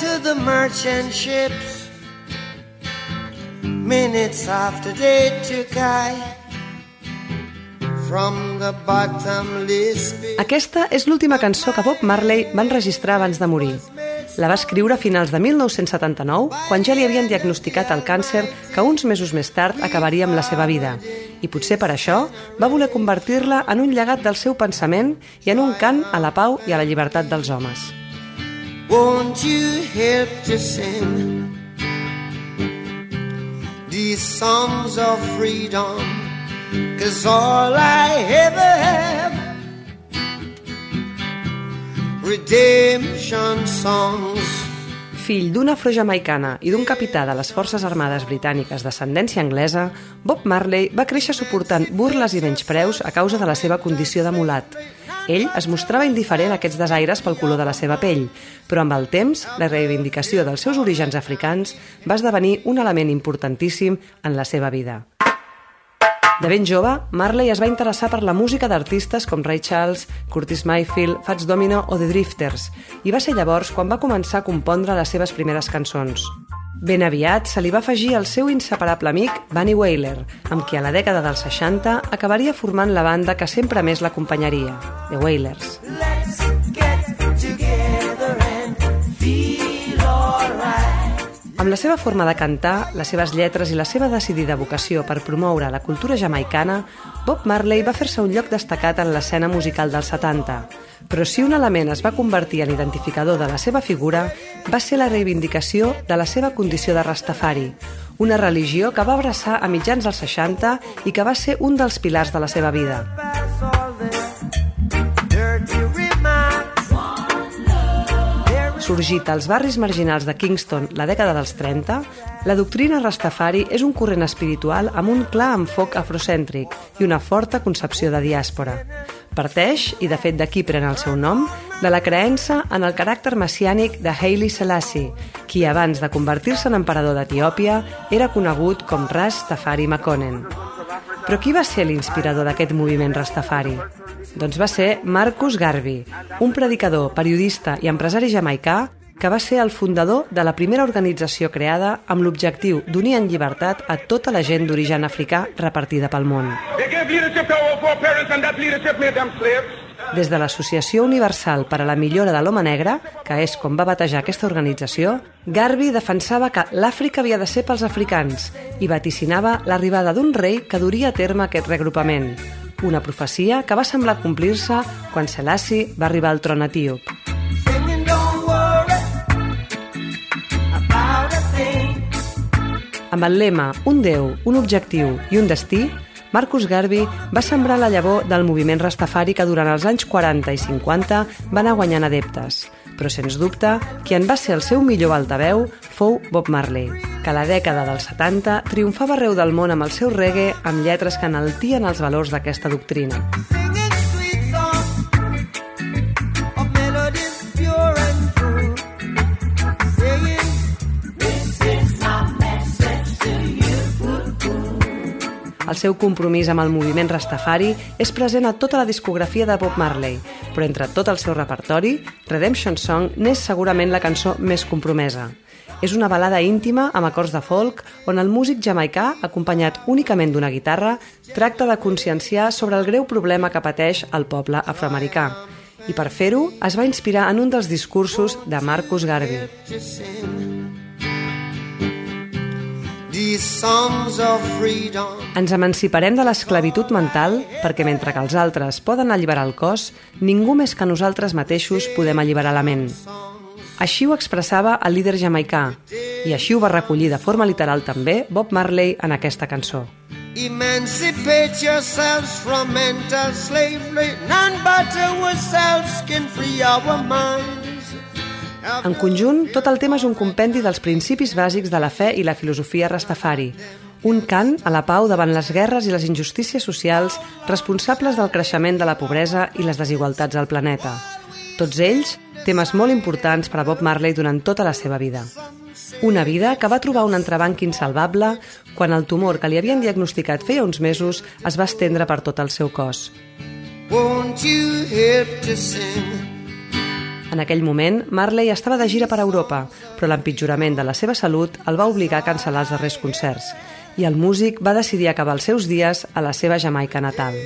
to the merchant ships. Minutes after they took I. Aquesta és l'última cançó que Bob Marley va enregistrar abans de morir. La va escriure a finals de 1979, quan ja li havien diagnosticat el càncer que uns mesos més tard acabaria amb la seva vida. I potser per això va voler convertir-la en un llegat del seu pensament i en un cant a la pau i a la llibertat dels homes. Won't you help to sing these songs of freedom? Cause all I ever have redemption songs. Fill d'una afrojamaicana i d'un capità de les Forces Armades Britàniques d'ascendència anglesa, Bob Marley va créixer suportant burles i menyspreus a causa de la seva condició de mulat. Ell es mostrava indiferent a aquests desaires pel color de la seva pell, però amb el temps, la reivindicació dels seus orígens africans va esdevenir un element importantíssim en la seva vida. De ben jove, Marley es va interessar per la música d'artistes com Ray Charles, Curtis Mayfield, Fats Domino o The Drifters, i va ser llavors quan va començar a compondre les seves primeres cançons. Ben aviat se li va afegir el seu inseparable amic Bunny Wailer, amb qui a la dècada dels 60 acabaria formant la banda que sempre més l'acompanyaria, The Wailers. Amb la seva forma de cantar, les seves lletres i la seva decidida vocació per promoure la cultura jamaicana, Bob Marley va fer-se un lloc destacat en l'escena musical dels 70. Però si un element es va convertir en identificador de la seva figura, va ser la reivindicació de la seva condició de Rastafari, una religió que va abraçar a mitjans dels 60 i que va ser un dels pilars de la seva vida. Sorgit als barris marginals de Kingston la dècada dels 30, la doctrina Rastafari és un corrent espiritual amb un clar enfoc afrocèntric i una forta concepció de diàspora. Parteix, i de fet d'aquí pren el seu nom, de la creença en el caràcter messiànic de Haile Selassie, qui abans de convertir-se en emperador d'Etiòpia era conegut com Ras Tafari Makonnen. Però qui va ser l'inspirador d'aquest moviment Rastafari? Doncs va ser Marcus Garvey, un predicador, periodista i empresari jamaicà que va ser el fundador de la primera organització creada amb l'objectiu d'unir en llibertat a tota la gent d'origen africà repartida pel món. Des de l'Associació Universal per a la Millora de l'Home Negre, que és com va batejar aquesta organització, Garvey defensava que l'Àfrica havia de ser pels africans i vaticinava l'arribada d'un rei que duria a terme aquest reagrupament, una profecia que va semblar complir-se quan Selassie va arribar al tron etíop. Amb el lema Un Déu, un objectiu i un destí, Marcus Garvey va sembrar la llavor del moviment Rastafari que durant els anys 40 i 50 va anar guanyant adeptes. Però, sens dubte, qui en va ser el seu millor altaveu fou Bob Marley, que a la dècada dels 70 triomfava arreu del món amb el seu reggae amb lletres que enaltien els valors d'aquesta doctrina. El seu compromís amb el moviment Rastafari és present a tota la discografia de Bob Marley, però entre tot el seu repertori, Redemption Song n'és segurament la cançó més compromesa. És una balada íntima amb acords de folk on el músic jamaicà, acompanyat únicament d'una guitarra, tracta de conscienciar sobre el greu problema que pateix el poble afroamericà. I per fer-ho, es va inspirar en un dels discursos de Marcus Garvey. Ens emanciparem de l'esclavitud mental perquè mentre que els altres poden alliberar el cos, ningú més que nosaltres mateixos podem alliberar la ment. Així ho expressava el líder jamaicà i així ho va recollir de forma literal també Bob Marley en aquesta cançó. Emancipate yourselves from mental slavery. None but ourselves can free our minds. En conjunt, tot el tema és un compendi dels principis bàsics de la fe i la filosofia rastafari, un cant a la pau davant les guerres i les injustícies socials responsables del creixement de la pobresa i les desigualtats al planeta. Tots ells, temes molt importants per a Bob Marley durant tota la seva vida. Una vida que va trobar un entrebanc insalvable quan el tumor que li havien diagnosticat feia uns mesos es va estendre per tot el seu cos. En aquell moment, Marley estava de gira per Europa, però l'empitjorament de la seva salut el va obligar a cancel·lar els darrers concerts i el músic va decidir acabar els seus dies a la seva Jamaica natal.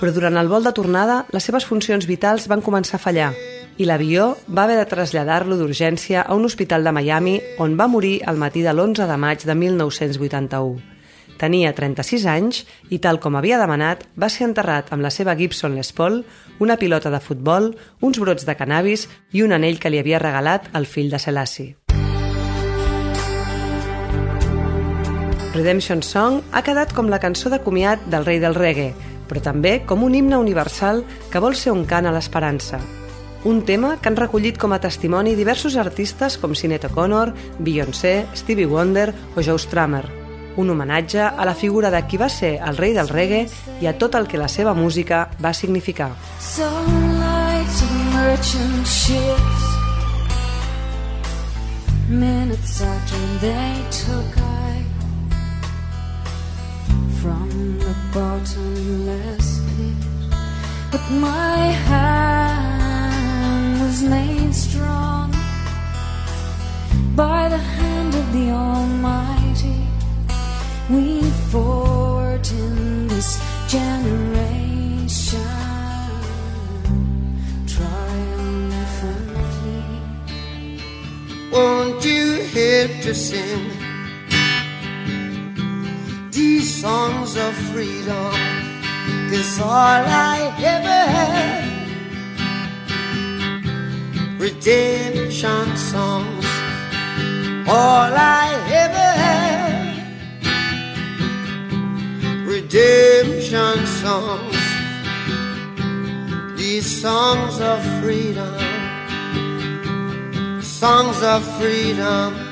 Però durant el vol de tornada, les seves funcions vitals van començar a fallar i l'avió va haver de traslladar-lo d'urgència a un hospital de Miami on va morir al matí de l'11 de maig de 1981. Tenia 36 anys i, tal com havia demanat, va ser enterrat amb la seva Gibson Les Paul, una pilota de futbol, uns brots de cannabis i un anell que li havia regalat el fill de Selassie. Redemption Song ha quedat com la cançó de comiat del rei del reggae, però també com un himne universal que vol ser un cant a l'esperança. Un tema que han recollit com a testimoni diversos artistes com Sinead O'Connor, Beyoncé, Stevie Wonder o Joe Strummer. Un homenatge a la figura de qui va ser el rei del reggae i a tot el que la seva música va significar. Minutes after they took I From the bottomless pit But my hand made strong By the hand of the Almighty We forward in this generation triumphantly. Won't you help to sing these songs of freedom? Cause all I ever had redemption songs. All I ever had redemption songs. These songs of freedom, songs of freedom.